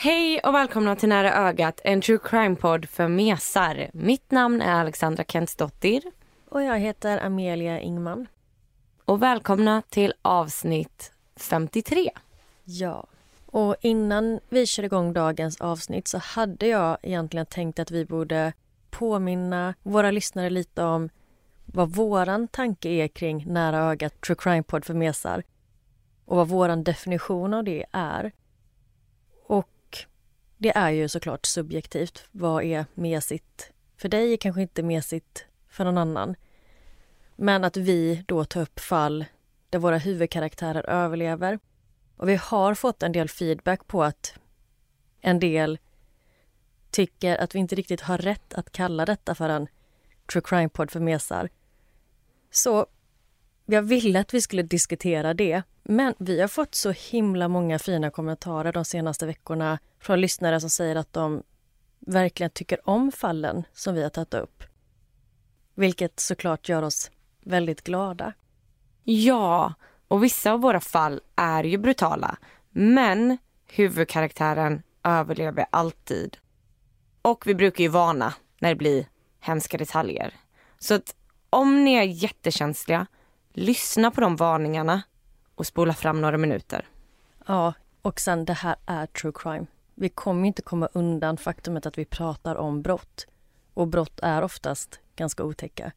Hej och välkomna till Nära ögat, en true crime-podd för mesar. Mitt namn är Alexandra Kentsdottir. Och jag heter Amelia Ingman. Och välkomna till avsnitt 53. Ja. Och innan vi kör igång dagens avsnitt så hade jag egentligen tänkt att vi borde påminna våra lyssnare lite om vad våran tanke är kring Nära ögat True Crime-podd för mesar och vad våran definition av det är. Det är ju såklart subjektivt. Vad är mesigt för dig är kanske inte mesigt för någon annan. Men att vi då tar upp fall där våra huvudkaraktärer överlever. Och vi har fått en del feedback på att en del tycker att vi inte riktigt har rätt att kalla detta för en true crime-podd för mesar. Så jag ville att vi skulle diskutera det. Men vi har fått så himla många fina kommentarer de senaste veckorna från lyssnare som säger att de verkligen tycker om fallen som vi har tagit upp. Vilket såklart gör oss väldigt glada. Ja, och vissa av våra fall är ju brutala. Men huvudkaraktären överlever alltid. Och vi brukar ju varna när det blir hemska detaljer. Så att om ni är jättekänsliga, lyssna på de varningarna och spola fram några minuter. Ja, och sen det här är true crime. Vi kommer inte komma undan faktumet att vi pratar om brott. Och brott är oftast ganska otäcka.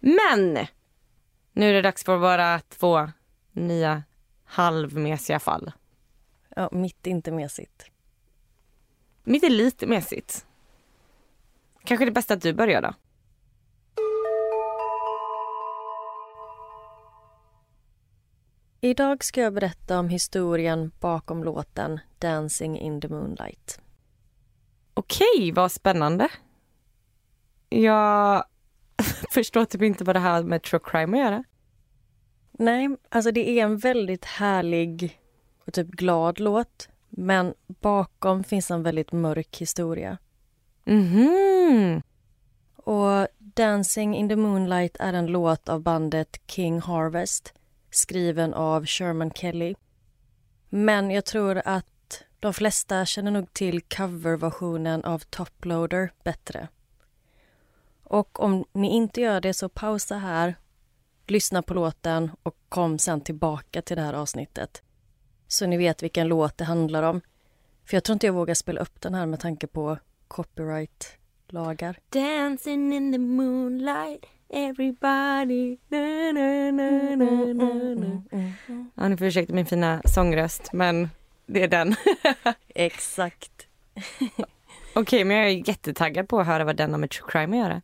Men! Nu är det dags för våra två nya halvmesiga fall. Ja, mitt är inte mesigt. Mitt är lite mesigt. Kanske det bästa att du börjar då? Idag ska jag berätta om historien bakom låten Dancing in the moonlight. Okej, vad spännande. Jag förstår typ inte vad det här med true crime att göra. Nej, alltså det är en väldigt härlig och typ glad låt. Men bakom finns en väldigt mörk historia. Mhm. Och Dancing in the moonlight är en låt av bandet King Harvest skriven av Sherman Kelly. Men jag tror att de flesta känner nog till coverversionen av Toploader bättre. Och om ni inte gör det så pausa här, lyssna på låten och kom sen tillbaka till det här avsnittet. Så ni vet vilken låt det handlar om. För jag tror inte jag vågar spela upp den här med tanke på copyright-lagar. Dancing in the moonlight Everybody na, na, na, na, na, na. Ja, ni får ursäkta min fina sångröst, men det är den. Exakt. Okej, okay, men jag är jättetaggad på att höra vad den har med true crime att göra.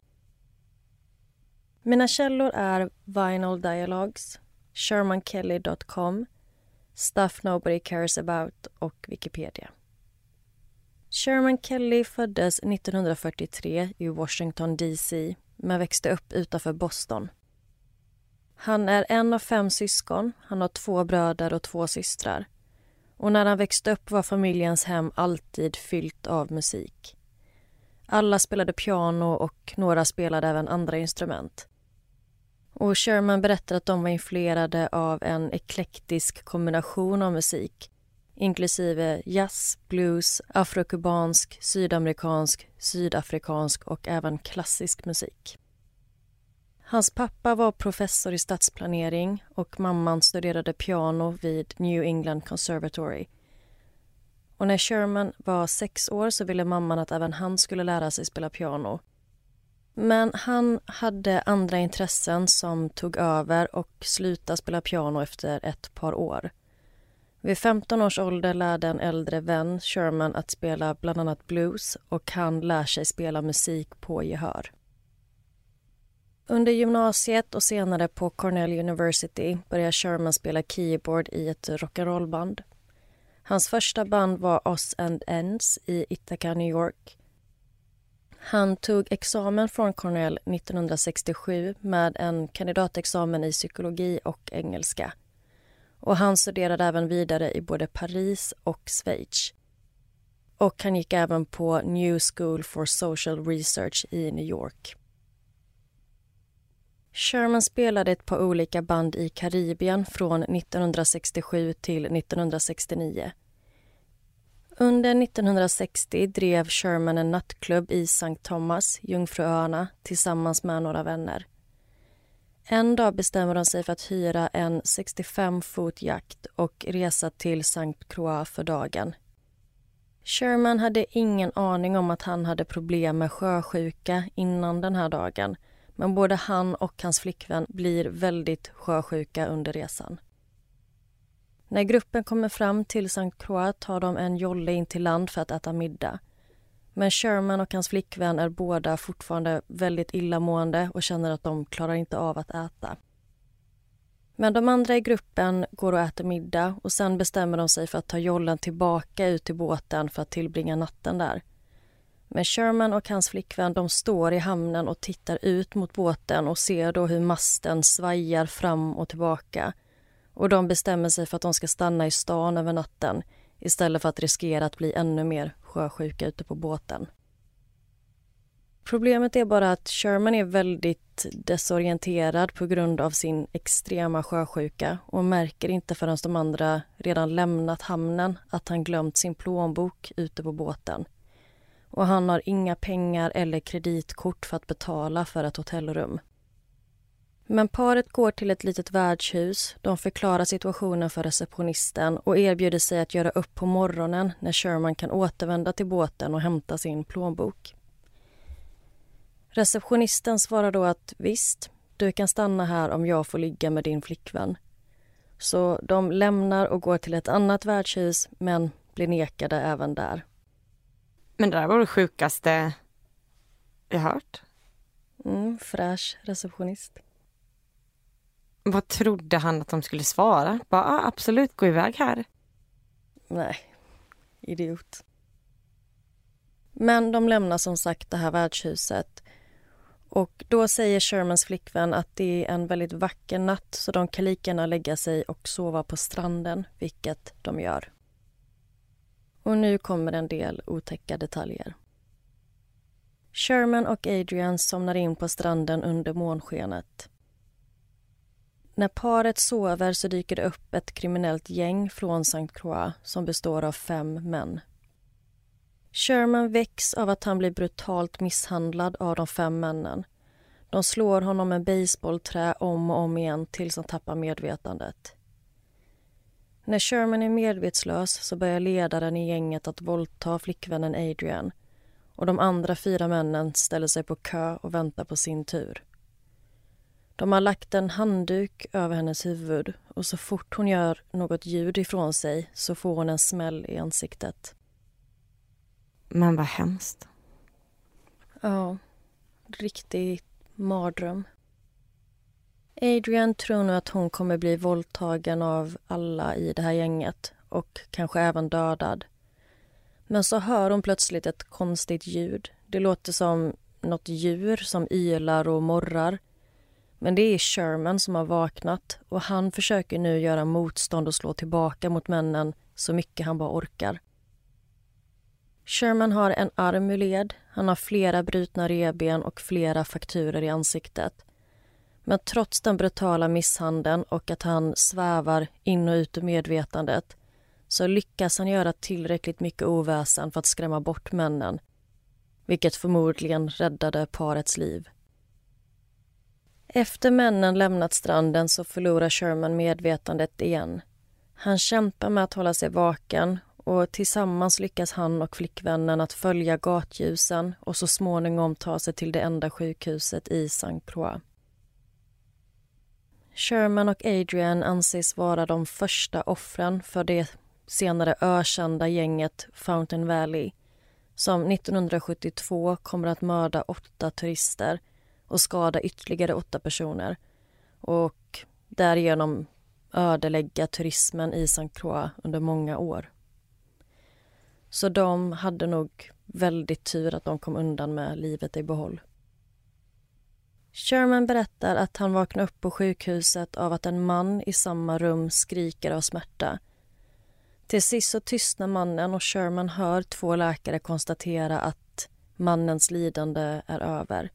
Mina källor är Vinyl Dialogues, shermankelly.com, Stuff Nobody Cares About och Wikipedia. Sherman Kelly föddes 1943 i Washington DC men växte upp utanför Boston. Han är en av fem syskon. Han har två bröder och två systrar. Och när han växte upp var familjens hem alltid fyllt av musik. Alla spelade piano och några spelade även andra instrument. Och Sherman berättar att de var influerade av en eklektisk kombination av musik inklusive jazz, blues, afrokubansk, sydamerikansk, sydafrikansk och även klassisk musik. Hans pappa var professor i stadsplanering och mamman studerade piano vid New England Conservatory. Och när Sherman var sex år så ville mamman att även han skulle lära sig spela piano. Men han hade andra intressen som tog över och slutade spela piano efter ett par år. Vid 15 års ålder lärde en äldre vän Sherman att spela bland annat blues och han lär sig spela musik på gehör. Under gymnasiet och senare på Cornell University började Sherman spela keyboard i ett rock'n'roll-band. Hans första band var Oz and Ends i Ithaca, New York. Han tog examen från Cornell 1967 med en kandidatexamen i psykologi och engelska. Och Han studerade även vidare i både Paris och Schweiz. Och han gick även på New School for Social Research i New York. Sherman spelade ett par olika band i Karibien från 1967 till 1969. Under 1960 drev Sherman en nattklubb i St. Thomas, Jungfruöarna, tillsammans med några vänner. En dag bestämmer de sig för att hyra en 65 fot jakt och resa till St. Croix för dagen. Sherman hade ingen aning om att han hade problem med sjösjuka innan den här dagen men både han och hans flickvän blir väldigt sjösjuka under resan. När gruppen kommer fram till St. Croix tar de en jolle in till land för att äta middag. Men Sherman och hans flickvän är båda fortfarande väldigt illamående och känner att de klarar inte av att äta. Men de andra i gruppen går och äter middag och sen bestämmer de sig för att ta jollen tillbaka ut till båten för att tillbringa natten där. Men Sherman och hans flickvän de står i hamnen och tittar ut mot båten och ser då hur masten svajar fram och tillbaka. Och de bestämmer sig för att de ska stanna i stan över natten istället för att riskera att bli ännu mer sjösjuka ute på båten. Problemet är bara att Sherman är väldigt desorienterad på grund av sin extrema sjösjuka och märker inte förrän de andra redan lämnat hamnen att han glömt sin plånbok ute på båten och han har inga pengar eller kreditkort för att betala för ett hotellrum. Men paret går till ett litet värdshus. De förklarar situationen för receptionisten och erbjuder sig att göra upp på morgonen när Sherman kan återvända till båten och hämta sin plånbok. Receptionisten svarar då att visst, du kan stanna här om jag får ligga med din flickvän. Så de lämnar och går till ett annat värdshus men blir nekade även där. Men det där var det sjukaste jag hört. Mm, fräsch receptionist. Vad trodde han att de skulle svara? Bara, ah, absolut, gå iväg här. Nej, idiot. Men de lämnar som sagt det här värdshuset. Och då säger Shermans flickvän att det är en väldigt vacker natt så de kan lika gärna lägga sig och sova på stranden, vilket de gör. Och nu kommer en del otäcka detaljer. Sherman och Adrian somnar in på stranden under månskenet. När paret sover så dyker det upp ett kriminellt gäng från St. Croix som består av fem män. Sherman väcks av att han blir brutalt misshandlad av de fem männen. De slår honom med baseballträ om och om igen tills han tappar medvetandet. När Sherman är medvetslös så börjar ledaren i gänget att våldta flickvännen Adrian och de andra fyra männen ställer sig på kö och väntar på sin tur. De har lagt en handduk över hennes huvud och så fort hon gör något ljud ifrån sig så får hon en smäll i ansiktet. Men vad hemskt. Ja, riktig mardröm. Adrian tror nu att hon kommer bli våldtagen av alla i det här gänget och kanske även dödad. Men så hör hon plötsligt ett konstigt ljud. Det låter som något djur som ylar och morrar. Men det är Sherman som har vaknat och han försöker nu göra motstånd och slå tillbaka mot männen så mycket han bara orkar. Sherman har en arm ur led, han har flera brutna reben och flera fakturer i ansiktet. Men trots den brutala misshandeln och att han svävar in och ut ur medvetandet så lyckas han göra tillräckligt mycket oväsen för att skrämma bort männen vilket förmodligen räddade parets liv. Efter männen lämnat stranden så förlorar Sherman medvetandet igen. Han kämpar med att hålla sig vaken och tillsammans lyckas han och flickvännen att följa gatljusen och så småningom ta sig till det enda sjukhuset i St. Croix. Sherman och Adrian anses vara de första offren för det senare ökända gänget Fountain Valley som 1972 kommer att mörda åtta turister och skada ytterligare åtta personer och därigenom ödelägga turismen i St. Croix under många år. Så de hade nog väldigt tur att de kom undan med livet i behåll. Sherman berättar att han vaknar upp på sjukhuset av att en man i samma rum skriker av smärta. Till sist så tystnar mannen och Sherman hör två läkare konstatera att mannens lidande är över.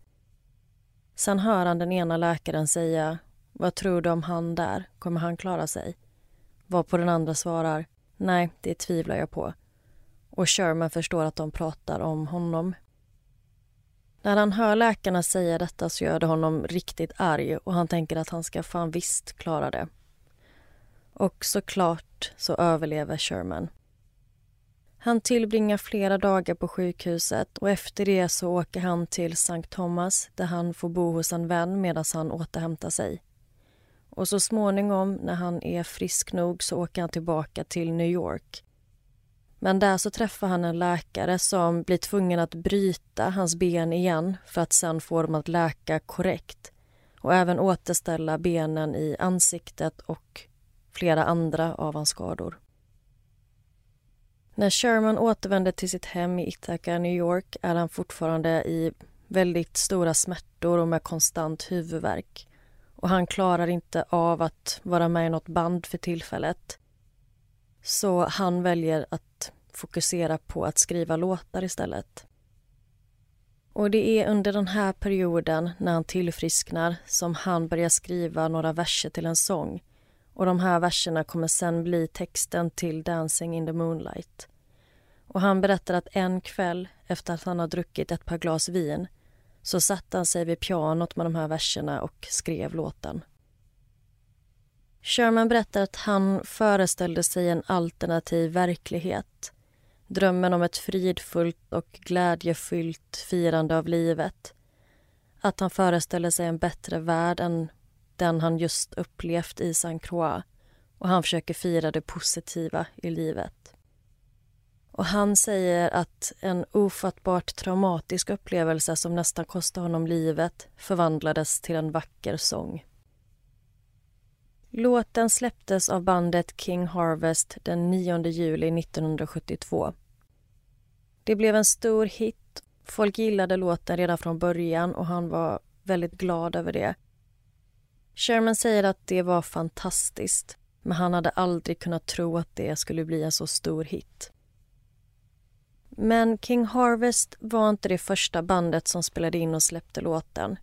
Sen hör han den ena läkaren säga Vad tror du om han där? Kommer han klara sig? Varpå den andra svarar Nej, det tvivlar jag på. Och Sherman förstår att de pratar om honom. När han hör läkarna säga detta så gör det honom riktigt arg och han tänker att han ska fan visst klara det. Och såklart så överlever Sherman. Han tillbringar flera dagar på sjukhuset och efter det så åker han till Sankt Thomas där han får bo hos en vän medan han återhämtar sig. Och så småningom, när han är frisk nog, så åker han tillbaka till New York men där så träffar han en läkare som blir tvungen att bryta hans ben igen för att sen få dem att läka korrekt och även återställa benen i ansiktet och flera andra av hans skador. När Sherman återvänder till sitt hem i Ithaca, New York är han fortfarande i väldigt stora smärtor och med konstant huvudvärk. Och han klarar inte av att vara med i något band för tillfället. Så han väljer att fokusera på att skriva låtar istället. Och det är under den här perioden, när han tillfrisknar, som han börjar skriva några verser till en sång. Och de här verserna kommer sen bli texten till Dancing in the moonlight. Och han berättar att en kväll, efter att han har druckit ett par glas vin, så satte han sig vid pianot med de här verserna och skrev låten. Sherman berättar att han föreställde sig en alternativ verklighet. Drömmen om ett fridfullt och glädjefyllt firande av livet. Att han föreställde sig en bättre värld än den han just upplevt i Saint Croix och han försöker fira det positiva i livet. Och han säger att en ofattbart traumatisk upplevelse som nästan kostade honom livet förvandlades till en vacker sång. Låten släpptes av bandet King Harvest den 9 juli 1972. Det blev en stor hit. Folk gillade låten redan från början och han var väldigt glad över det. Sherman säger att det var fantastiskt men han hade aldrig kunnat tro att det skulle bli en så stor hit. Men King Harvest var inte det första bandet som spelade in och släppte låten.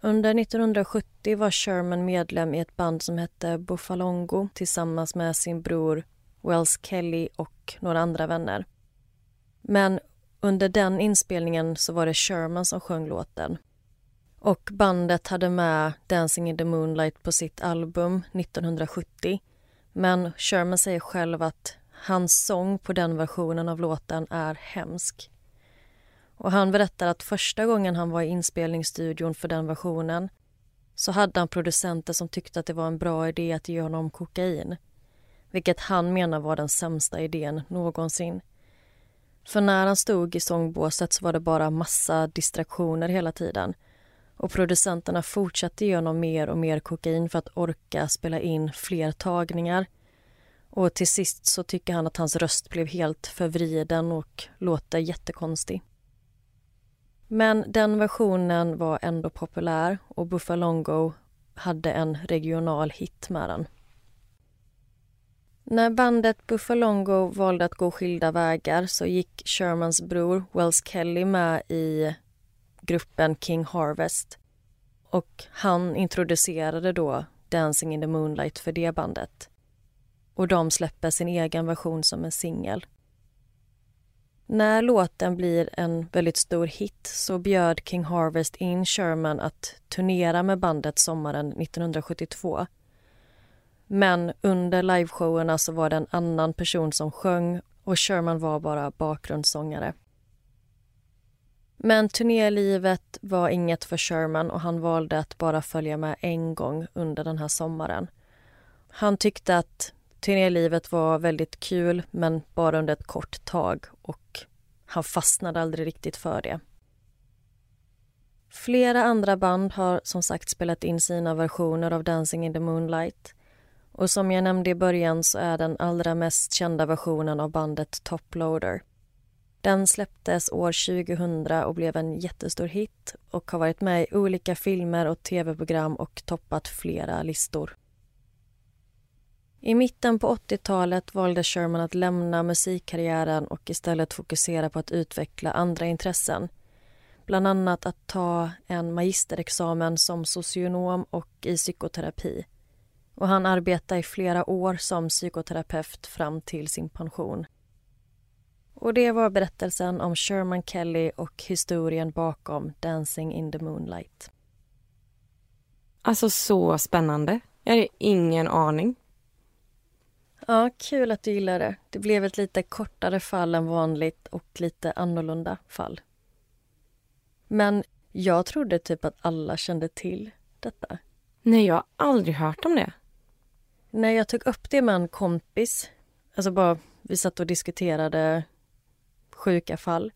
Under 1970 var Sherman medlem i ett band som hette Buffalongo tillsammans med sin bror Wells Kelly och några andra vänner. Men under den inspelningen så var det Sherman som sjöng låten. Och bandet hade med Dancing in the moonlight på sitt album 1970. Men Sherman säger själv att hans sång på den versionen av låten är hemsk. Och han berättar att första gången han var i inspelningsstudion för den versionen så hade han producenter som tyckte att det var en bra idé att ge honom kokain. Vilket han menar var den sämsta idén någonsin. För när han stod i sångbåset så var det bara massa distraktioner hela tiden. Och producenterna fortsatte ge honom mer och mer kokain för att orka spela in fler tagningar. Och till sist så tycker han att hans röst blev helt förvriden och låter jättekonstig. Men den versionen var ändå populär och Buffalongo hade en regional hit med den. När bandet Buffalongo valde att gå skilda vägar så gick Shermans bror Wells Kelly med i gruppen King Harvest. Och han introducerade då Dancing in the Moonlight för det bandet. Och de släpper sin egen version som en singel. När låten blir en väldigt stor hit så bjöd King Harvest in Sherman att turnera med bandet sommaren 1972 men under liveshowerna så var det en annan person som sjöng och Sherman var bara bakgrundssångare. Men turnélivet var inget för Sherman och han valde att bara följa med en gång under den här sommaren. Han tyckte att turnélivet var väldigt kul men bara under ett kort tag och han fastnade aldrig riktigt för det. Flera andra band har som sagt spelat in sina versioner av Dancing in the Moonlight. Och som jag nämnde i början så är den allra mest kända versionen av bandet Toploader. Den släpptes år 2000 och blev en jättestor hit och har varit med i olika filmer och tv-program och toppat flera listor. I mitten på 80-talet valde Sherman att lämna musikkarriären och istället fokusera på att utveckla andra intressen. Bland annat att ta en magisterexamen som socionom och i psykoterapi. Och han arbetade i flera år som psykoterapeut fram till sin pension. Och det var berättelsen om Sherman Kelly och historien bakom Dancing in the Moonlight. Alltså så spännande. Jag hade ingen aning. Ja, kul att du gillar det. Det blev ett lite kortare fall än vanligt och lite annorlunda fall. Men jag trodde typ att alla kände till detta. Nej, jag har aldrig hört om det. När jag tog upp det med en kompis, alltså bara vi satt och diskuterade sjuka fall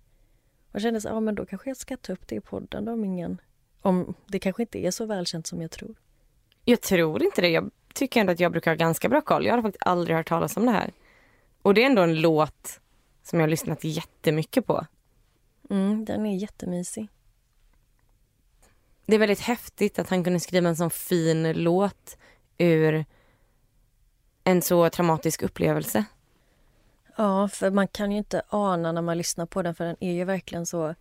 och kände så, ja men då kanske jag ska ta upp det i podden om ingen, om det kanske inte är så välkänt som jag tror. Jag tror inte det. Jag tycker ändå att jag brukar ha ganska bra koll. Jag har faktiskt aldrig hört talas om det här. Och det är ändå en låt som jag har lyssnat jättemycket på. Mm, den är jättemysig. Det är väldigt häftigt att han kunde skriva en sån fin låt ur en så traumatisk upplevelse. Ja, för man kan ju inte ana när man lyssnar på den för den är ju verkligen så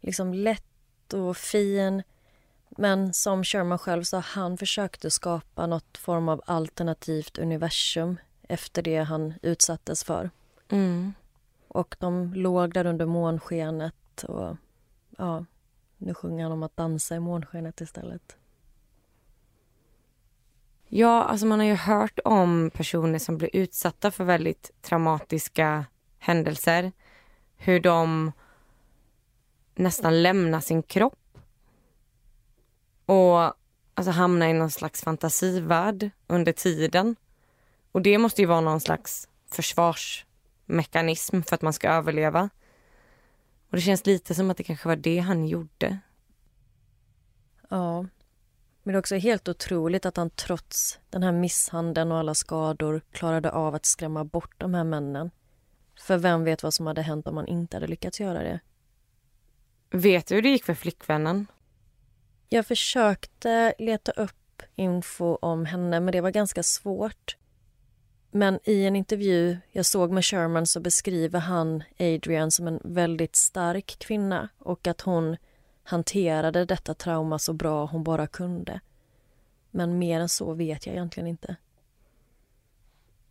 liksom lätt och fin. Men som Sherman själv sa, han försökte skapa något form av alternativt universum efter det han utsattes för. Mm. Och de låg där under månskenet och ja, nu sjunger han om att dansa i månskenet istället. Ja, alltså man har ju hört om personer som blir utsatta för väldigt traumatiska händelser. Hur de nästan lämnar sin kropp. Och alltså hamnar i någon slags fantasivärld under tiden. Och det måste ju vara någon slags försvarsmekanism för att man ska överleva. Och det känns lite som att det kanske var det han gjorde. Ja. Men det är också helt otroligt att han trots den här misshandeln och alla skador klarade av att skrämma bort de här männen. För vem vet vad som hade hänt om han inte hade lyckats göra det? Vet du hur det gick för flickvännen? Jag försökte leta upp info om henne, men det var ganska svårt. Men i en intervju jag såg med Sherman så beskriver han Adrian som en väldigt stark kvinna och att hon hanterade detta trauma så bra hon bara kunde. Men mer än så vet jag egentligen inte.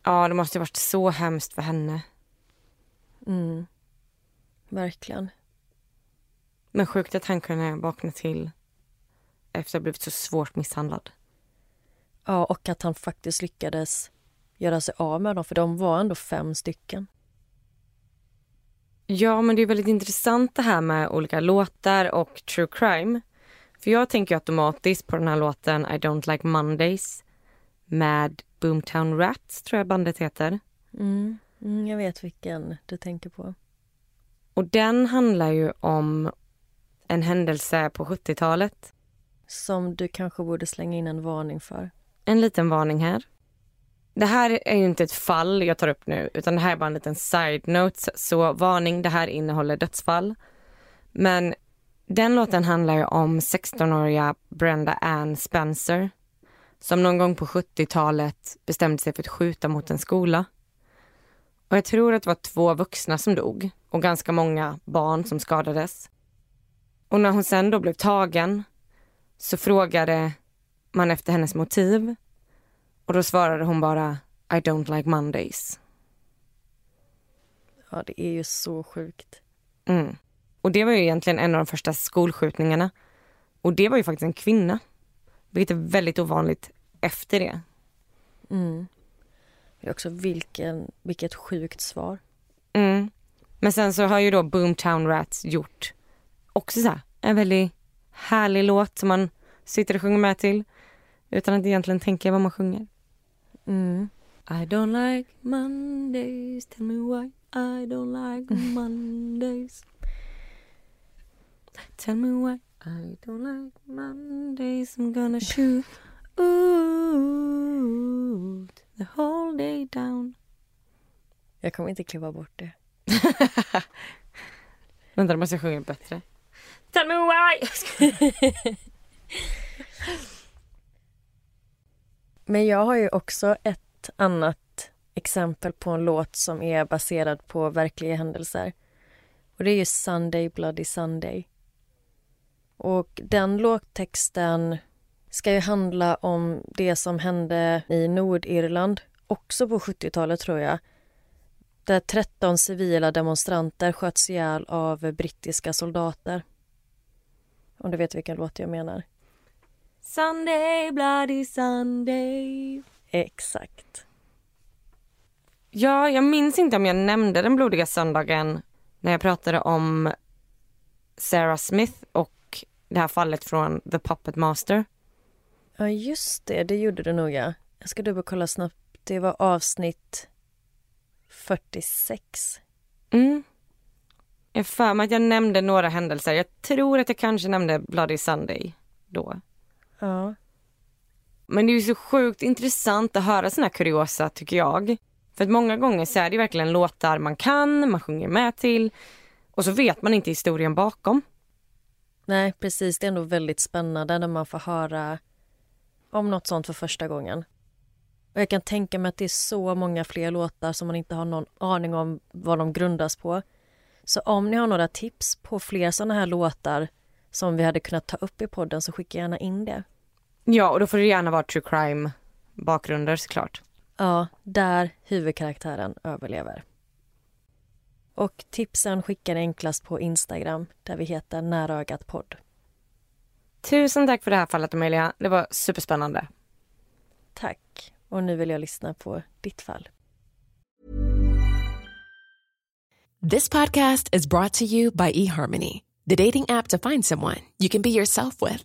Ja, det måste ha varit så hemskt för henne. Mm. Verkligen. Men sjukt att han kunde vakna till efter att ha blivit så svårt misshandlad. Ja, och att han faktiskt lyckades göra sig av med dem, för de var ändå fem stycken. Ja, men det är väldigt intressant det här med olika låtar och true crime. För jag tänker automatiskt på den här låten I don't like Mondays med Boomtown Rats, tror jag bandet heter. Mm. Mm, jag vet vilken du tänker på. Och den handlar ju om en händelse på 70-talet. Som du kanske borde slänga in en varning för. En liten varning här. Det här är ju inte ett fall jag tar upp nu utan det här är bara en liten side-note. Så varning, det här innehåller dödsfall. Men den låten handlar ju om 16-åriga Brenda Ann Spencer som någon gång på 70-talet bestämde sig för att skjuta mot en skola. Och jag tror att det var två vuxna som dog och ganska många barn som skadades. Och när hon sen då blev tagen så frågade man efter hennes motiv och då svarade hon bara I don't like Mondays. Ja, det är ju så sjukt. Mm. Och det var ju egentligen en av de första skolskjutningarna. Och det var ju faktiskt en kvinna. Vilket är väldigt ovanligt efter det. Mm. Det är också vilken, vilket sjukt svar. Mm. Men sen så har ju då Boomtown Rats gjort också så en väldigt härlig låt som man sitter och sjunger med till utan att egentligen tänka vad man sjunger. Mm. I don't like Mondays, tell me why I don't like Mondays. Tell me why I don't like Mondays, I'm gonna shoot the whole day down. Jag kommer inte klippa bort det. Vänta, då måste jag sjunga bättre. Tell me why! Men jag har ju också ett annat exempel på en låt som är baserad på verkliga händelser. Och det är ju Sunday Bloody Sunday. Och den låttexten ska ju handla om det som hände i Nordirland, också på 70-talet tror jag. Där 13 civila demonstranter sköts ihjäl av brittiska soldater. Om du vet vilken låt jag menar. Sunday, bloody Sunday. Exakt. Ja, jag minns inte om jag nämnde den blodiga söndagen när jag pratade om Sarah Smith och det här fallet från The Puppet Master. Ja, just det. Det gjorde du nog, ja. Jag ska dubbelkolla snabbt. Det var avsnitt 46. Mm. Jag för mig att jag nämnde några händelser. Jag tror att jag kanske nämnde Bloody Sunday då. Ja. Men det är ju så sjukt intressant att höra såna här kuriosa tycker jag. För att många gånger så är det verkligen låtar man kan, man sjunger med till och så vet man inte historien bakom. Nej, precis. Det är ändå väldigt spännande när man får höra om något sånt för första gången. Och jag kan tänka mig att det är så många fler låtar som man inte har någon aning om vad de grundas på. Så om ni har några tips på fler såna här låtar som vi hade kunnat ta upp i podden så skicka gärna in det. Ja, och då får det gärna vara true crime bakgrunder såklart. Ja, där huvudkaraktären överlever. Och tipsen skickar enklast på Instagram där vi heter Närögat podd. Tusen tack för det här fallet Amelia. Det var superspännande. Tack. Och nu vill jag lyssna på ditt fall. This podcast is brought to you by eHarmony, the dating app to find someone you can be yourself with.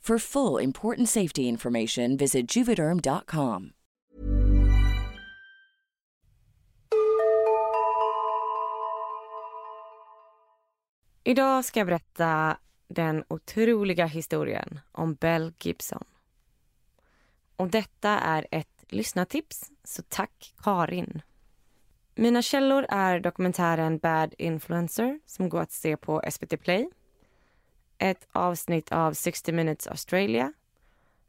For full important safety information, visit juvederm.com. Idag ska jag berätta den otroliga historien om Bell Gibson. Och detta är ett lyssnartips, så tack Karin. Mina källor är dokumentären Bad Influencer som går att se på SVT Play. Ett avsnitt av 60 Minutes Australia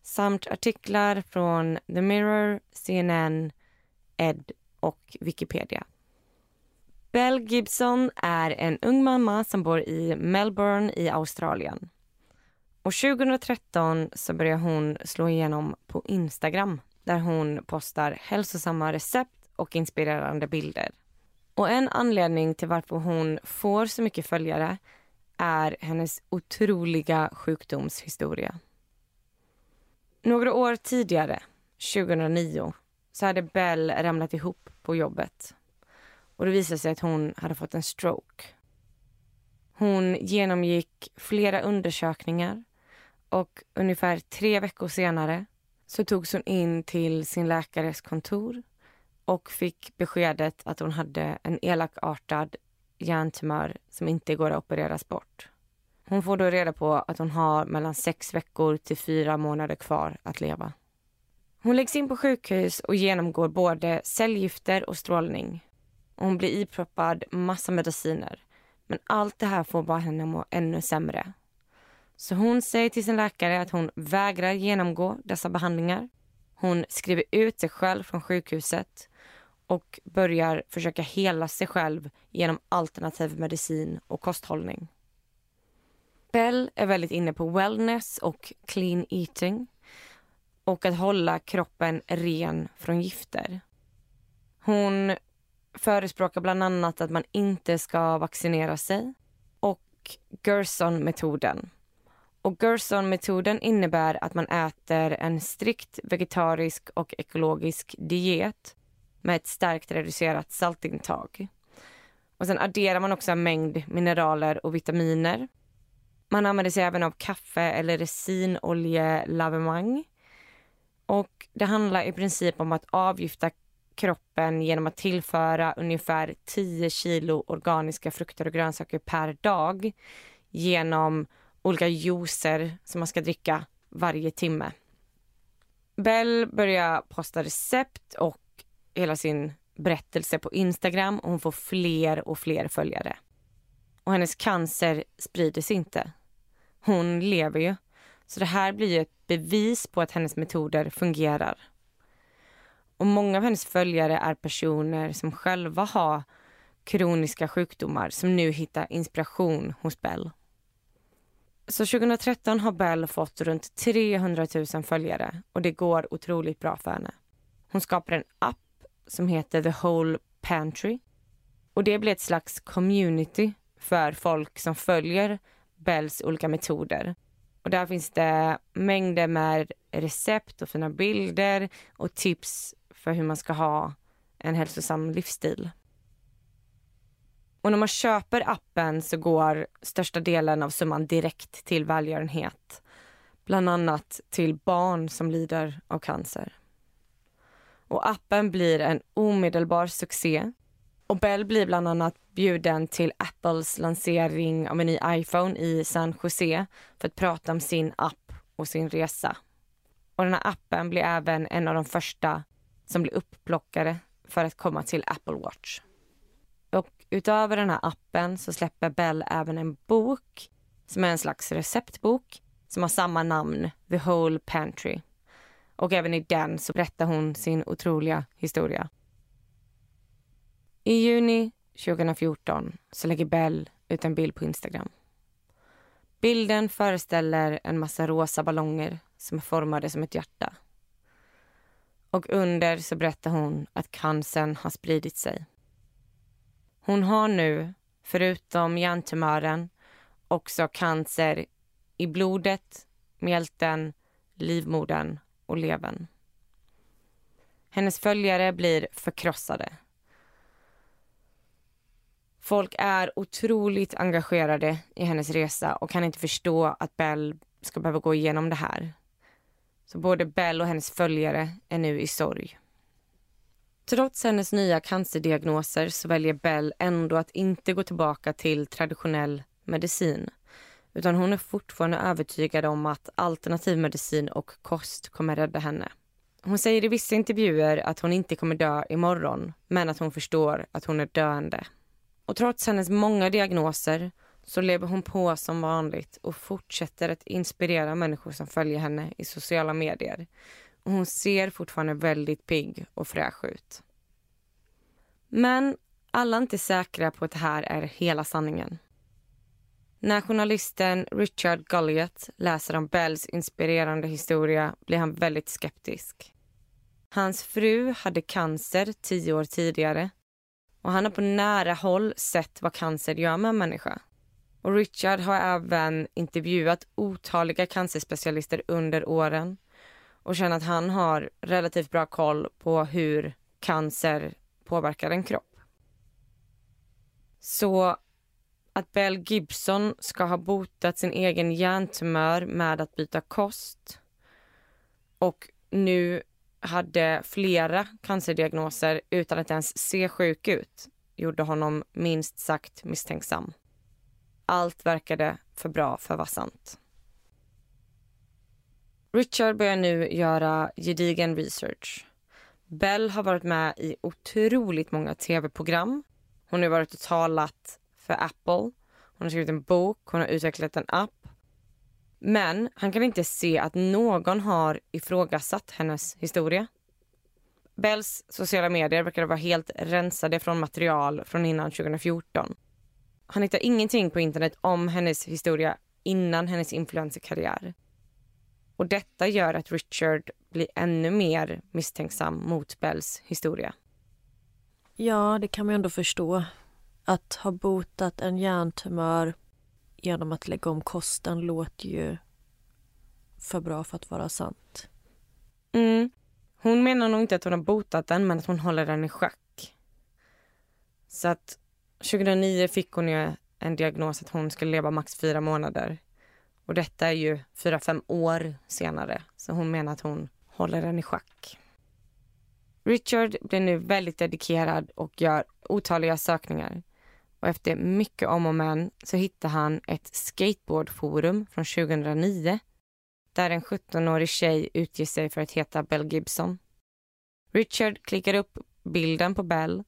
samt artiklar från The Mirror, CNN, Ed och Wikipedia. Bell Gibson är en ung mamma som bor i Melbourne i Australien. Och 2013 så började hon slå igenom på Instagram där hon postar hälsosamma recept och inspirerande bilder. Och en anledning till varför hon får så mycket följare är hennes otroliga sjukdomshistoria. Några år tidigare, 2009, så hade Belle ramlat ihop på jobbet. Och det visade sig att hon hade fått en stroke. Hon genomgick flera undersökningar och ungefär tre veckor senare så togs hon in till sin läkares kontor och fick beskedet att hon hade en elakartad hjärntumör som inte går att opereras bort. Hon får då reda på att hon har mellan sex veckor till fyra månader kvar att leva. Hon läggs in på sjukhus och genomgår både cellgifter och strålning. hon blir iproppad massa mediciner. Men allt det här får bara henne må ännu sämre. Så hon säger till sin läkare att hon vägrar genomgå dessa behandlingar. Hon skriver ut sig själv från sjukhuset och börjar försöka hela sig själv genom alternativ medicin och kosthållning. Bell är väldigt inne på wellness och clean eating och att hålla kroppen ren från gifter. Hon förespråkar bland annat att man inte ska vaccinera sig och Gerson-metoden. Och Gerson-metoden innebär att man äter en strikt vegetarisk och ekologisk diet med ett starkt reducerat saltintag. Och sen adderar man också en mängd mineraler och vitaminer. Man använder sig även av kaffe eller resinoljelavemang. Och det handlar i princip om att avgifta kroppen genom att tillföra ungefär 10 kilo organiska frukter och grönsaker per dag genom olika juicer som man ska dricka varje timme. Bell börjar posta recept och hela sin berättelse på Instagram och hon får fler och fler följare. Och hennes cancer sprider sig inte. Hon lever ju. Så det här blir ju ett bevis på att hennes metoder fungerar. Och många av hennes följare är personer som själva har kroniska sjukdomar som nu hittar inspiration hos Bell. Så 2013 har Bell fått runt 300 000 följare och det går otroligt bra för henne. Hon skapar en app som heter The Whole Pantry. Och det blir ett slags community för folk som följer Bells olika metoder. Och där finns det mängder med recept och fina bilder och tips för hur man ska ha en hälsosam livsstil. Och när man köper appen så går största delen av summan direkt till välgörenhet. Bland annat till barn som lider av cancer. Och appen blir en omedelbar succé. Och Bell blir bland annat bjuden till Apples lansering av en ny iPhone i San Jose för att prata om sin app och sin resa. Och den här appen blir även en av de första som blir upplockade för att komma till Apple Watch. Och utöver den här appen så släpper Bell även en bok som är en slags receptbok som har samma namn, The Whole Pantry. Och även i den så berättar hon sin otroliga historia. I juni 2014 så lägger Bell ut en bild på Instagram. Bilden föreställer en massa rosa ballonger som är formade som ett hjärta. Och under så berättar hon att cancern har spridit sig. Hon har nu, förutom hjärntumören, också cancer i blodet, mjälten, livmodern och levern. Hennes följare blir förkrossade. Folk är otroligt engagerade i hennes resa och kan inte förstå att Bell ska behöva gå igenom det här. Så både Bell och hennes följare är nu i sorg. Trots hennes nya cancerdiagnoser så väljer Bell ändå att inte gå tillbaka till traditionell medicin. Utan hon är fortfarande övertygad om att alternativ medicin och kost kommer rädda henne. Hon säger i vissa intervjuer att hon inte kommer dö imorgon, men att hon förstår att hon är döende. Och trots hennes många diagnoser så lever hon på som vanligt och fortsätter att inspirera människor som följer henne i sociala medier. Och hon ser fortfarande väldigt pigg och fräsch ut. Men alla är inte säkra på att det här är hela sanningen. När journalisten Richard Gulliot läser om Bells inspirerande historia blir han väldigt skeptisk. Hans fru hade cancer tio år tidigare och han har på nära håll sett vad cancer gör med en människa. Och Richard har även intervjuat otaliga cancerspecialister under åren och känner att han har relativt bra koll på hur cancer påverkar en kropp. Så att Bell Gibson ska ha botat sin egen hjärntumör med att byta kost och nu hade flera cancerdiagnoser utan att ens se sjuk ut gjorde honom minst sagt misstänksam. Allt verkade för bra för att vara sant. Richard börjar nu göra gedigen research. Bell har varit med i otroligt många tv-program. Hon har varit och talat för Apple. Hon har skrivit en bok, hon har utvecklat en app. Men han kan inte se att någon har ifrågasatt hennes historia. Bells sociala medier verkar vara helt rensade från material från innan 2014. Han hittar ingenting på internet om hennes historia innan hennes influencerkarriär. Och detta gör att Richard blir ännu mer misstänksam mot Bells historia. Ja, det kan man ju ändå förstå. Att ha botat en hjärntumör genom att lägga om kosten låter ju för bra för att vara sant. Mm. Hon menar nog inte att hon har botat den, men att hon håller den i schack. Så att 2009 fick hon ju en diagnos att hon skulle leva max fyra månader. Och detta är ju fyra, fem år senare. Så hon menar att hon håller den i schack. Richard blir nu väldigt dedikerad och gör otaliga sökningar. Och efter mycket om och men så hittar han ett skateboardforum från 2009 där en 17-årig tjej utger sig för att heta Bell Gibson. Richard klickar upp bilden på Bell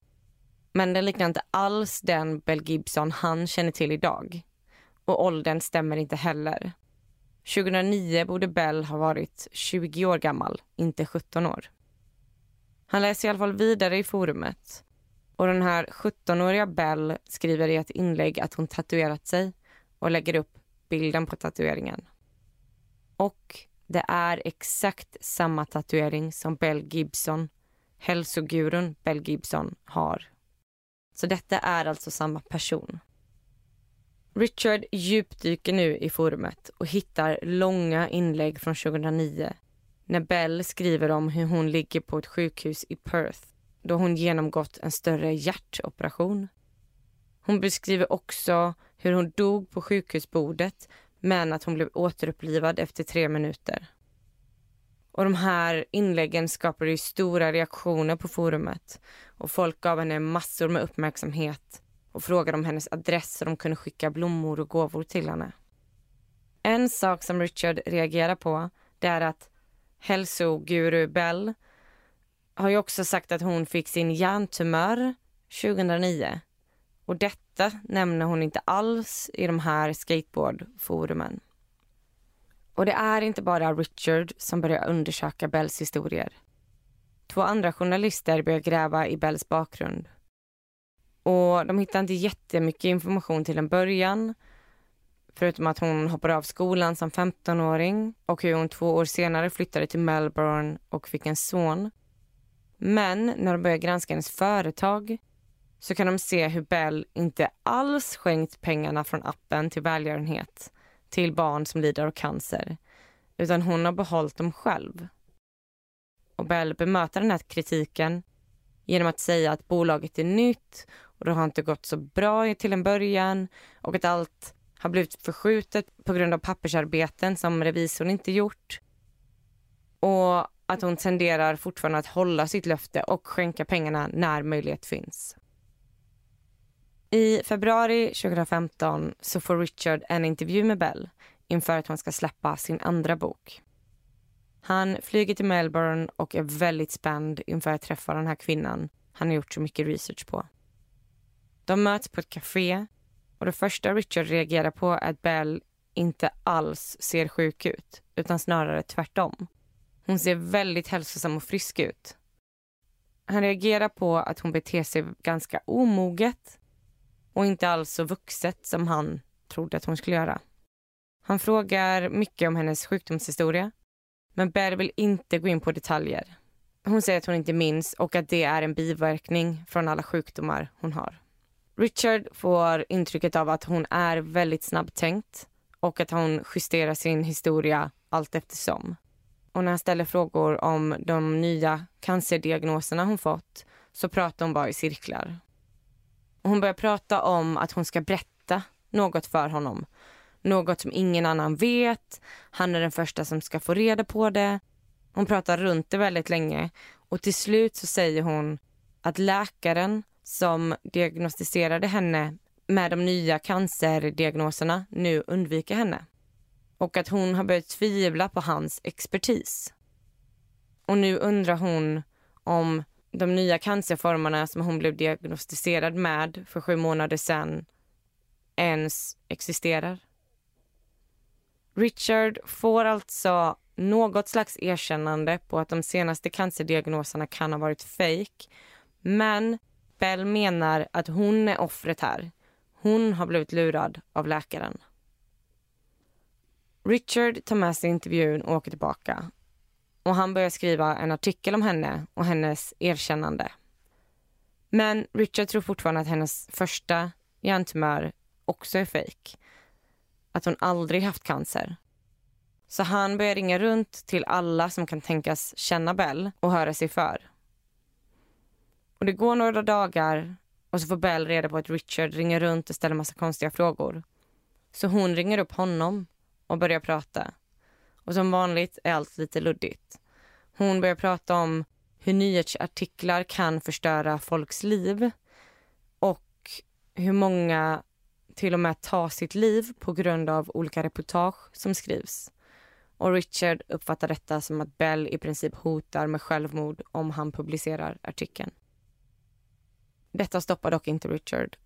men den liknar inte alls den Bell Gibson han känner till idag. Och åldern stämmer inte heller. 2009 borde Bell ha varit 20 år gammal, inte 17 år. Han läser i alla fall vidare i forumet. Och den här 17-åriga Bell skriver i ett inlägg att hon tatuerat sig och lägger upp bilden på tatueringen. Och det är exakt samma tatuering som Bell Gibson, hälsogurun Bell Gibson, har. Så detta är alltså samma person. Richard djupdyker nu i forumet och hittar långa inlägg från 2009 när Bell skriver om hur hon ligger på ett sjukhus i Perth då hon genomgått en större hjärtoperation. Hon beskriver också hur hon dog på sjukhusbordet men att hon blev återupplivad efter tre minuter. Och de här inläggen skapade ju stora reaktioner på forumet och folk gav henne massor med uppmärksamhet och frågade om hennes adress så de kunde skicka blommor och gåvor till henne. En sak som Richard reagerar på det är att hälsoguru Bell har ju också sagt att hon fick sin hjärntumör 2009 och detta nämner hon inte alls i de här skateboardforumen. Och det är inte bara Richard som börjar undersöka Bells historier. Två andra journalister börjar gräva i Bells bakgrund. Och de hittar inte jättemycket information till en början. Förutom att hon hoppade av skolan som 15-åring och hur hon två år senare flyttade till Melbourne och fick en son. Men när de börjar granska hennes företag så kan de se hur Bell inte alls skänkt pengarna från appen till välgörenhet till barn som lider av cancer, utan hon har behållit dem själv. Och Bell bemöter den här kritiken genom att säga att bolaget är nytt och det har inte gått så bra till en början och att allt har blivit förskjutet på grund av pappersarbeten som revisorn inte gjort. Och att hon tenderar fortfarande att hålla sitt löfte och skänka pengarna när möjlighet finns. I februari 2015 så får Richard en intervju med Bell inför att hon ska släppa sin andra bok. Han flyger till Melbourne och är väldigt spänd inför att träffa den här kvinnan han har gjort så mycket research på. De möts på ett café och det första Richard reagerar på är att Bell inte alls ser sjuk ut, utan snarare tvärtom. Hon ser väldigt hälsosam och frisk ut. Han reagerar på att hon beter sig ganska omoget och inte alls så vuxet som han trodde att hon skulle göra. Han frågar mycket om hennes sjukdomshistoria men Bell vill inte gå in på detaljer. Hon säger att hon inte minns och att det är en biverkning från alla sjukdomar hon har. Richard får intrycket av att hon är väldigt snabbtänkt och att hon justerar sin historia allt eftersom. Och när han ställer frågor om de nya cancerdiagnoserna hon fått så pratar hon bara i cirklar. Och hon börjar prata om att hon ska berätta något för honom. Något som ingen annan vet. Han är den första som ska få reda på det. Hon pratar runt det väldigt länge och till slut så säger hon att läkaren som diagnostiserade henne med de nya cancerdiagnoserna nu undviker henne. Och att hon har börjat tvivla på hans expertis. Och nu undrar hon om de nya cancerformerna som hon blev diagnostiserad med för sju månader sedan ens existerar. Richard får alltså något slags erkännande på att de senaste cancerdiagnoserna kan ha varit fejk. Men Bell menar att hon är offret här. Hon har blivit lurad av läkaren. Richard tar med sig intervjun och åker tillbaka. Och Han börjar skriva en artikel om henne och hennes erkännande. Men Richard tror fortfarande att hennes första hjärntumör också är fejk. Att hon aldrig haft cancer. Så han börjar ringa runt till alla som kan tänkas känna Bell och höra sig för. Och det går några dagar och så får Bell reda på att Richard ringer runt och ställer massa konstiga frågor. Så hon ringer upp honom och börjar prata. Och som vanligt är allt lite luddigt. Hon börjar prata om hur nyhetsartiklar kan förstöra folks liv och hur många till och med tar sitt liv på grund av olika reportage som skrivs. Och Richard uppfattar detta som att Bell i princip hotar med självmord om han publicerar artikeln. Detta stoppar dock inte Richard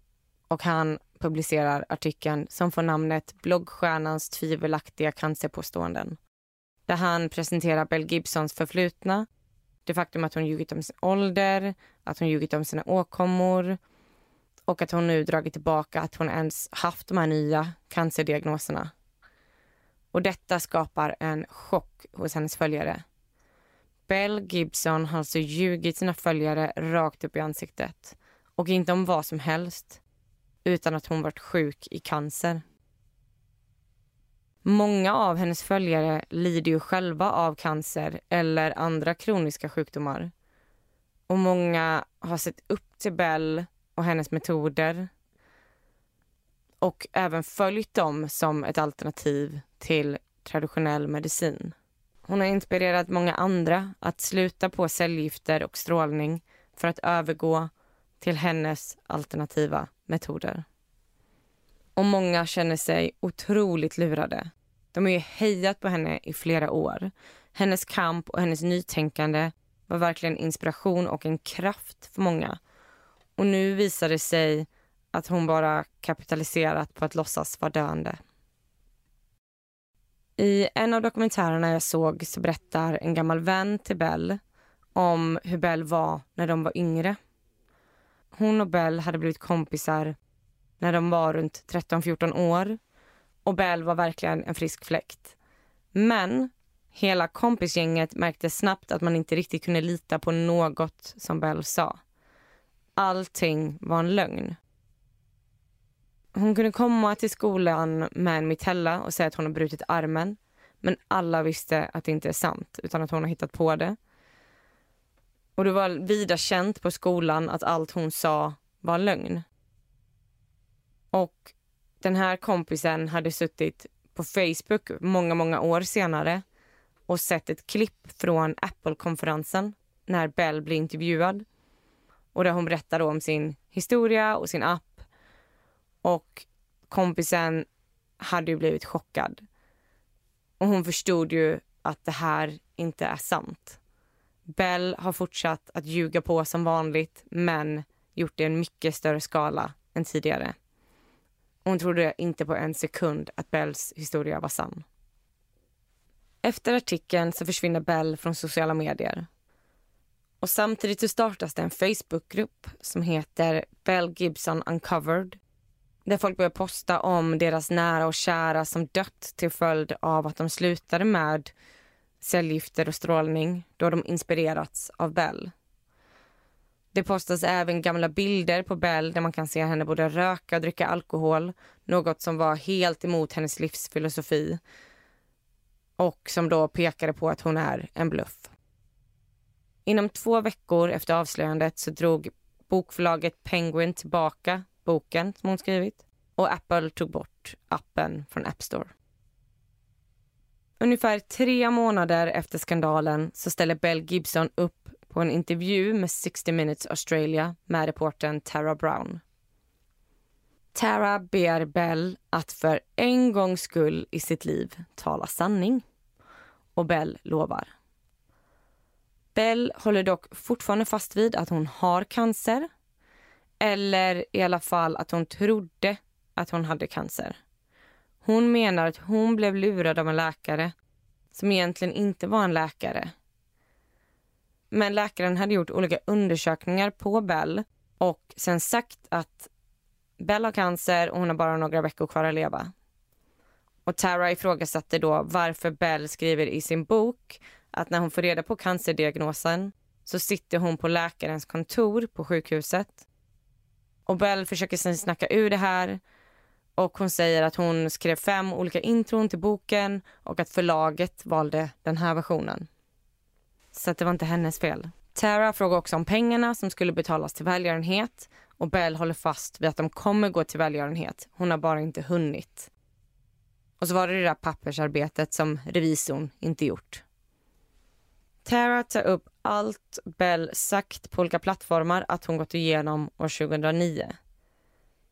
och han publicerar artikeln som får namnet Bloggstjärnans tvivelaktiga cancerpåståenden. Där han presenterar Bell Gibsons förflutna, det faktum att hon ljugit om sin ålder, att hon ljugit om sina åkommor och att hon nu dragit tillbaka att hon ens haft de här nya cancerdiagnoserna. Och detta skapar en chock hos hennes följare. Bell Gibson har alltså ljugit sina följare rakt upp i ansiktet. Och inte om vad som helst, utan att hon varit sjuk i cancer. Många av hennes följare lider ju själva av cancer eller andra kroniska sjukdomar. Och många har sett upp till Bell och hennes metoder och även följt dem som ett alternativ till traditionell medicin. Hon har inspirerat många andra att sluta på cellgifter och strålning för att övergå till hennes alternativa metoder. Och många känner sig otroligt lurade. De har ju hejat på henne i flera år. Hennes kamp och hennes nytänkande var verkligen inspiration och en kraft för många. Och nu visar det sig att hon bara kapitaliserat på att låtsas vara döende. I en av dokumentärerna jag såg så berättar en gammal vän till Bell om hur Bell var när de var yngre. Hon och Bell hade blivit kompisar när de var runt 13-14 år och Bell var verkligen en frisk fläkt. Men hela kompisgänget märkte snabbt att man inte riktigt kunde lita på något som Bell sa. Allting var en lögn. Hon kunde komma till skolan med en mitella och säga att hon har brutit armen. Men alla visste att det inte är sant, utan att hon har hittat på det. Och det var vida känt på skolan att allt hon sa var lögn. Och den här kompisen hade suttit på Facebook många, många år senare och sett ett klipp från Apple-konferensen när Bell blir intervjuad. Och där hon berättar om sin historia och sin app. Och kompisen hade ju blivit chockad. Och hon förstod ju att det här inte är sant. Bell har fortsatt att ljuga på som vanligt men gjort det i en mycket större skala än tidigare. Hon trodde inte på en sekund att Bells historia var sann. Efter artikeln så försvinner Bell från sociala medier. Och samtidigt så startas det en Facebookgrupp som heter Bell Gibson Uncovered där folk börjar posta om deras nära och kära som dött till följd av att de slutade med cellgifter och strålning då de inspirerats av Bell. Det postas även gamla bilder på Bell där man kan se henne både röka och dricka alkohol. Något som var helt emot hennes livsfilosofi. Och som då pekade på att hon är en bluff. Inom två veckor efter avslöjandet så drog bokförlaget Penguin tillbaka boken som hon skrivit och Apple tog bort appen från App Store. Ungefär tre månader efter skandalen så ställer Bell Gibson upp på en intervju med 60 Minutes Australia med reportern Tara Brown. Tara ber Bell att för en gångs skull i sitt liv tala sanning. Och Bell lovar. Bell håller dock fortfarande fast vid att hon har cancer. Eller i alla fall att hon trodde att hon hade cancer. Hon menar att hon blev lurad av en läkare som egentligen inte var en läkare. Men läkaren hade gjort olika undersökningar på Bell och sen sagt att Bell har cancer och hon har bara några veckor kvar att leva. Och Tara ifrågasatte då varför Bell skriver i sin bok att när hon får reda på cancerdiagnosen så sitter hon på läkarens kontor på sjukhuset. Och Bell försöker sen snacka ur det här och hon säger att hon skrev fem olika intron till boken och att förlaget valde den här versionen. Så att det var inte hennes fel. Tara frågar också om pengarna som skulle betalas till välgörenhet och Bell håller fast vid att de kommer gå till välgörenhet. Hon har bara inte hunnit. Och så var det det där pappersarbetet som revisorn inte gjort. Tara tar upp allt Bell sagt på olika plattformar att hon gått igenom år 2009.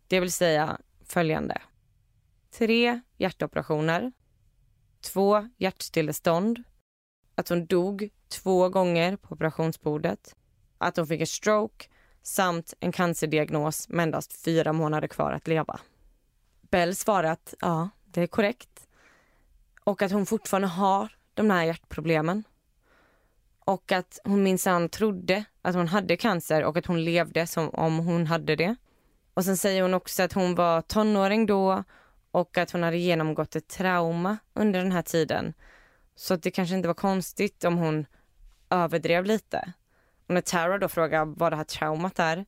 Det vill säga följande. Tre hjärtoperationer, två hjärtstillestånd, att hon dog två gånger på operationsbordet, att hon fick en stroke samt en cancerdiagnos med endast fyra månader kvar att leva. Bell svarar att ja, det är korrekt och att hon fortfarande har de här hjärtproblemen. Och att hon minsann trodde att hon hade cancer och att hon levde som om hon hade det. Och sen säger hon också att hon var tonåring då och att hon hade genomgått ett trauma under den här tiden. Så att det kanske inte var konstigt om hon överdrev lite. Och när Tara då frågar vad det här traumat är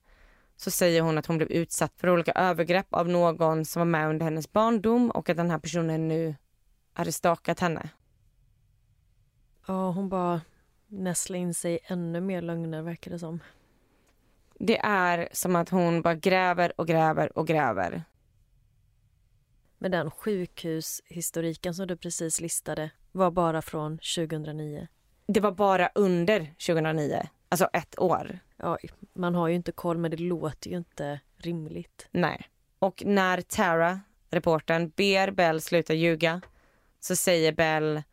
så säger hon att hon blev utsatt för olika övergrepp av någon som var med under hennes barndom och att den här personen nu hade stakat henne. Ja, hon bara näsla in sig ännu mer lögner verkar det som. Det är som att hon bara gräver och gräver och gräver. Men den sjukhushistoriken som du precis listade var bara från 2009. Det var bara under 2009, alltså ett år. Ja, man har ju inte koll men det låter ju inte rimligt. Nej. Och när Tara, reportern, ber Bell sluta ljuga så säger Bell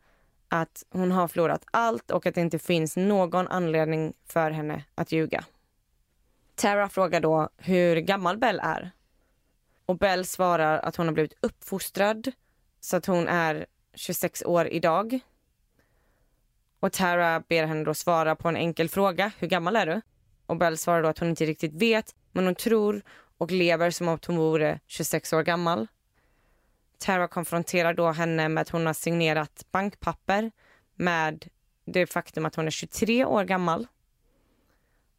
att hon har förlorat allt och att det inte finns någon anledning för henne att ljuga. Tara frågar då hur gammal Bell är. Och Bell svarar att hon har blivit uppfostrad så att hon är 26 år idag. Och Tara ber henne då svara på en enkel fråga. Hur gammal är du? Och Bell svarar då att hon inte riktigt vet men hon tror och lever som om hon vore 26 år gammal. Tara konfronterar då henne med att hon har signerat bankpapper med det faktum att hon är 23 år gammal.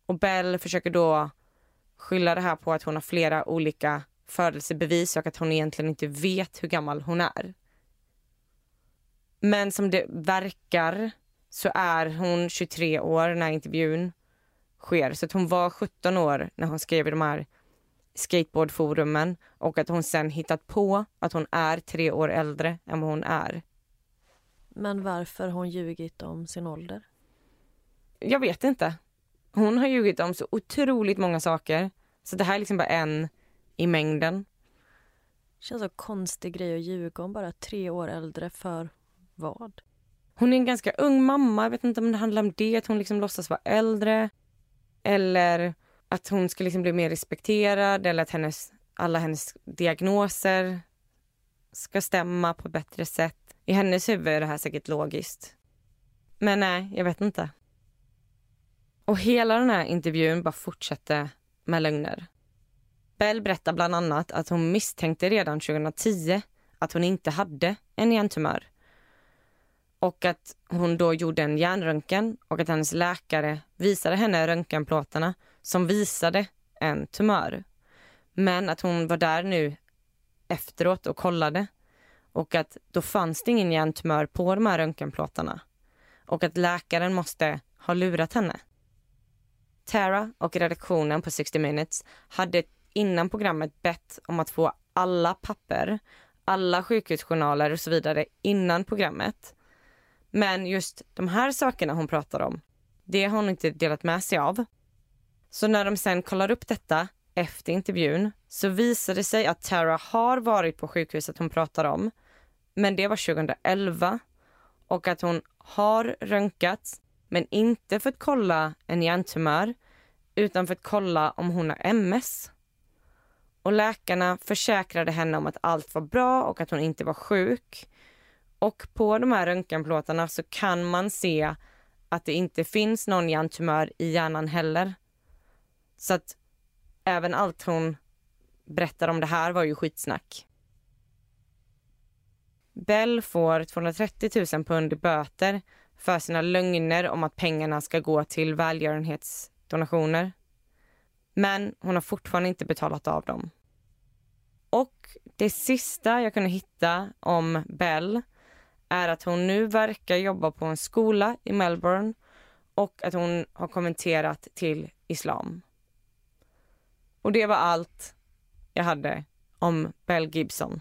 Och Bell försöker då skylla det här på att hon har flera olika födelsebevis och att hon egentligen inte vet hur gammal hon är. Men som det verkar så är hon 23 år när intervjun sker. Så att hon var 17 år när hon skrev i de här skateboardforumen och att hon sen hittat på att hon är tre år äldre än vad hon är. Men varför har hon ljugit om sin ålder? Jag vet inte. Hon har ljugit om så otroligt många saker. Så det här är liksom bara en i mängden. Känns som konstig grej att ljuga om bara tre år äldre för vad? Hon är en ganska ung mamma. Jag vet inte om det handlar om det, att hon liksom låtsas vara äldre. Eller att hon ska liksom bli mer respekterad eller att hennes, alla hennes diagnoser ska stämma på ett bättre sätt. I hennes huvud är det här säkert logiskt. Men nej, jag vet inte. Och hela den här intervjun bara fortsatte med lögner. Bell berättar bland annat att hon misstänkte redan 2010 att hon inte hade en hjärntumör. Och att hon då gjorde en hjärnröntgen och att hennes läkare visade henne röntgenplåtarna som visade en tumör. Men att hon var där nu efteråt och kollade och att då fanns det ingen hjärntumör på de här röntgenplåtarna och att läkaren måste ha lurat henne. Tara och redaktionen på 60 minutes hade innan programmet bett om att få alla papper, alla sjukhusjournaler och så vidare innan programmet. Men just de här sakerna hon pratar om, det har hon inte delat med sig av. Så när de sen kollar upp detta efter intervjun så visar det sig att Tara har varit på sjukhuset hon pratar om. Men det var 2011 och att hon har röntgats men inte för att kolla en hjärntumör utan för att kolla om hon har MS. Och läkarna försäkrade henne om att allt var bra och att hon inte var sjuk. Och på de här röntgenplåtarna så kan man se att det inte finns någon hjärntumör i hjärnan heller. Så att även allt hon berättar om det här var ju skitsnack. Bell får 230 000 pund i böter för sina lögner om att pengarna ska gå till välgörenhetsdonationer. Men hon har fortfarande inte betalat av dem. Och det sista jag kunde hitta om Bell är att hon nu verkar jobba på en skola i Melbourne och att hon har kommenterat till islam. Och det var allt jag hade om Bell Gibson.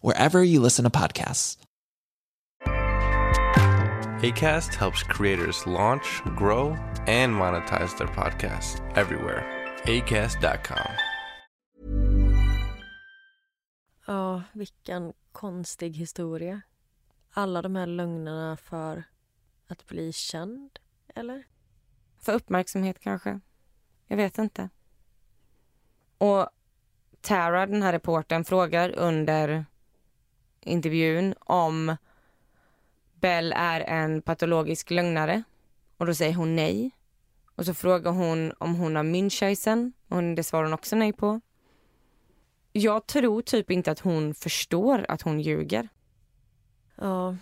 wherever you listen to podcasts. ACAST helps creators launch, grow, and monetize their podcasts everywhere. ACAST.com. Ja, vilken konstig historia. Alla de här lögnerna för att bli känd, eller? För uppmärksamhet kanske. Jag vet inte. Och Tara, den här reporten, frågar under intervjun om Bell är en patologisk lögnare. Och då säger hon nej. Och så frågar hon om hon har Münchhausen och det svarar hon också nej på. Jag tror typ inte att hon förstår att hon ljuger. Ja,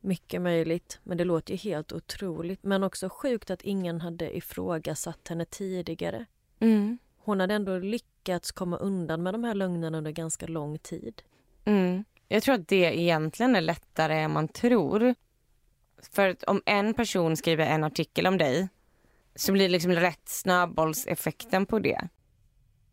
mycket möjligt. Men det låter ju helt otroligt. Men också sjukt att ingen hade ifrågasatt henne tidigare. Mm. Hon hade ändå lyckats komma undan med de här lögnerna under ganska lång tid. Mm. Jag tror att det egentligen är lättare än man tror. För att om en person skriver en artikel om dig så blir det liksom rätt snöbollseffekten på det.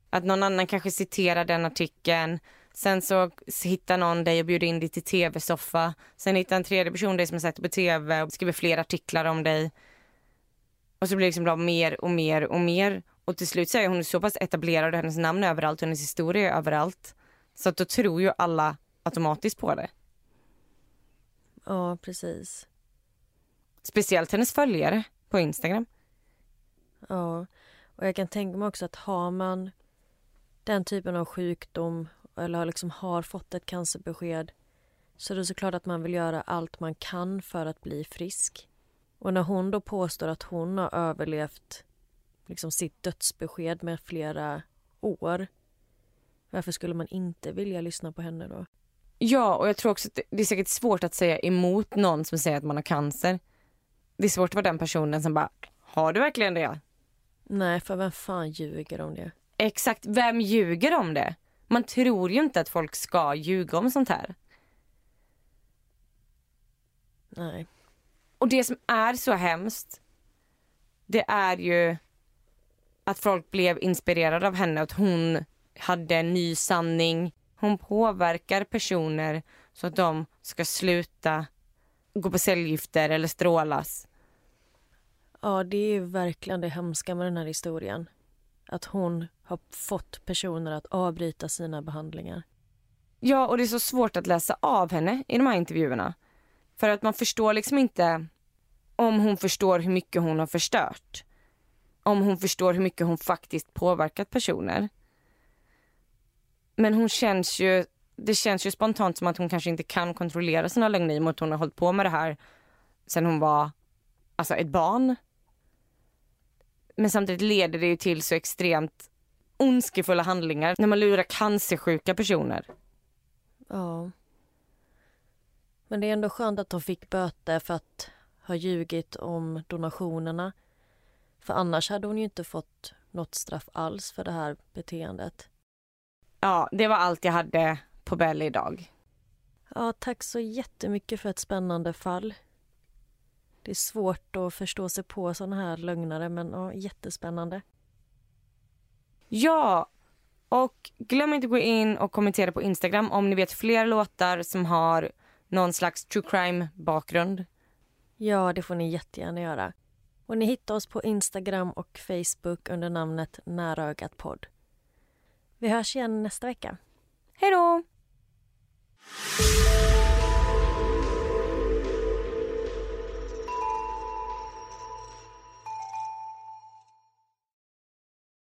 Att någon annan kanske citerar den artikeln, sen så hittar någon dig och bjuder in dig till tv-soffa. Sen hittar en tredje person dig som har sett på tv och skriver fler artiklar om dig. Och så blir det liksom bara mer och mer och mer. Och till slut så är hon så pass etablerad och hennes namn är överallt och hennes historia är överallt. Så att då tror ju alla automatiskt på det. Ja, precis. Speciellt hennes följare på Instagram. Ja, och jag kan tänka mig också att har man den typen av sjukdom eller liksom har fått ett cancerbesked så är det såklart att man vill göra allt man kan för att bli frisk. Och när hon då påstår att hon har överlevt liksom sitt dödsbesked med flera år varför skulle man inte vilja lyssna på henne då? Ja, och jag tror också att det är säkert svårt att säga emot någon som säger att man har cancer. Det är svårt att vara den personen som bara, har du verkligen det? Nej, för vem fan ljuger om det? Exakt, vem ljuger om det? Man tror ju inte att folk ska ljuga om sånt här. Nej. Och det som är så hemskt, det är ju att folk blev inspirerade av henne, att hon hade en ny sanning. Hon påverkar personer så att de ska sluta gå på cellgifter eller strålas. Ja, det är verkligen det hemska med den här historien. Att hon har fått personer att avbryta sina behandlingar. Ja, och det är så svårt att läsa av henne i de här intervjuerna. För att man förstår liksom inte om hon förstår hur mycket hon har förstört. Om hon förstår hur mycket hon faktiskt påverkat personer. Men hon känns ju, det känns ju spontant som att hon kanske inte kan kontrollera sina lögner i och med att hon har hållit på med det här sen hon var alltså ett barn. Men samtidigt leder det ju till så extremt ondskefulla handlingar när man lurar cancersjuka personer. Ja. Men det är ändå skönt att hon fick böter för att ha ljugit om donationerna. För annars hade hon ju inte fått något straff alls för det här beteendet. Ja, det var allt jag hade på Bell idag. Ja, tack så jättemycket för ett spännande fall. Det är svårt att förstå sig på såna här lögnare, men ja, jättespännande. Ja, och glöm inte att gå in och kommentera på Instagram om ni vet fler låtar som har någon slags true crime bakgrund. Ja, det får ni jättegärna göra. Och ni hittar oss på Instagram och Facebook under namnet Närögat podd. Vi hörs igen nästa vecka. Hej då!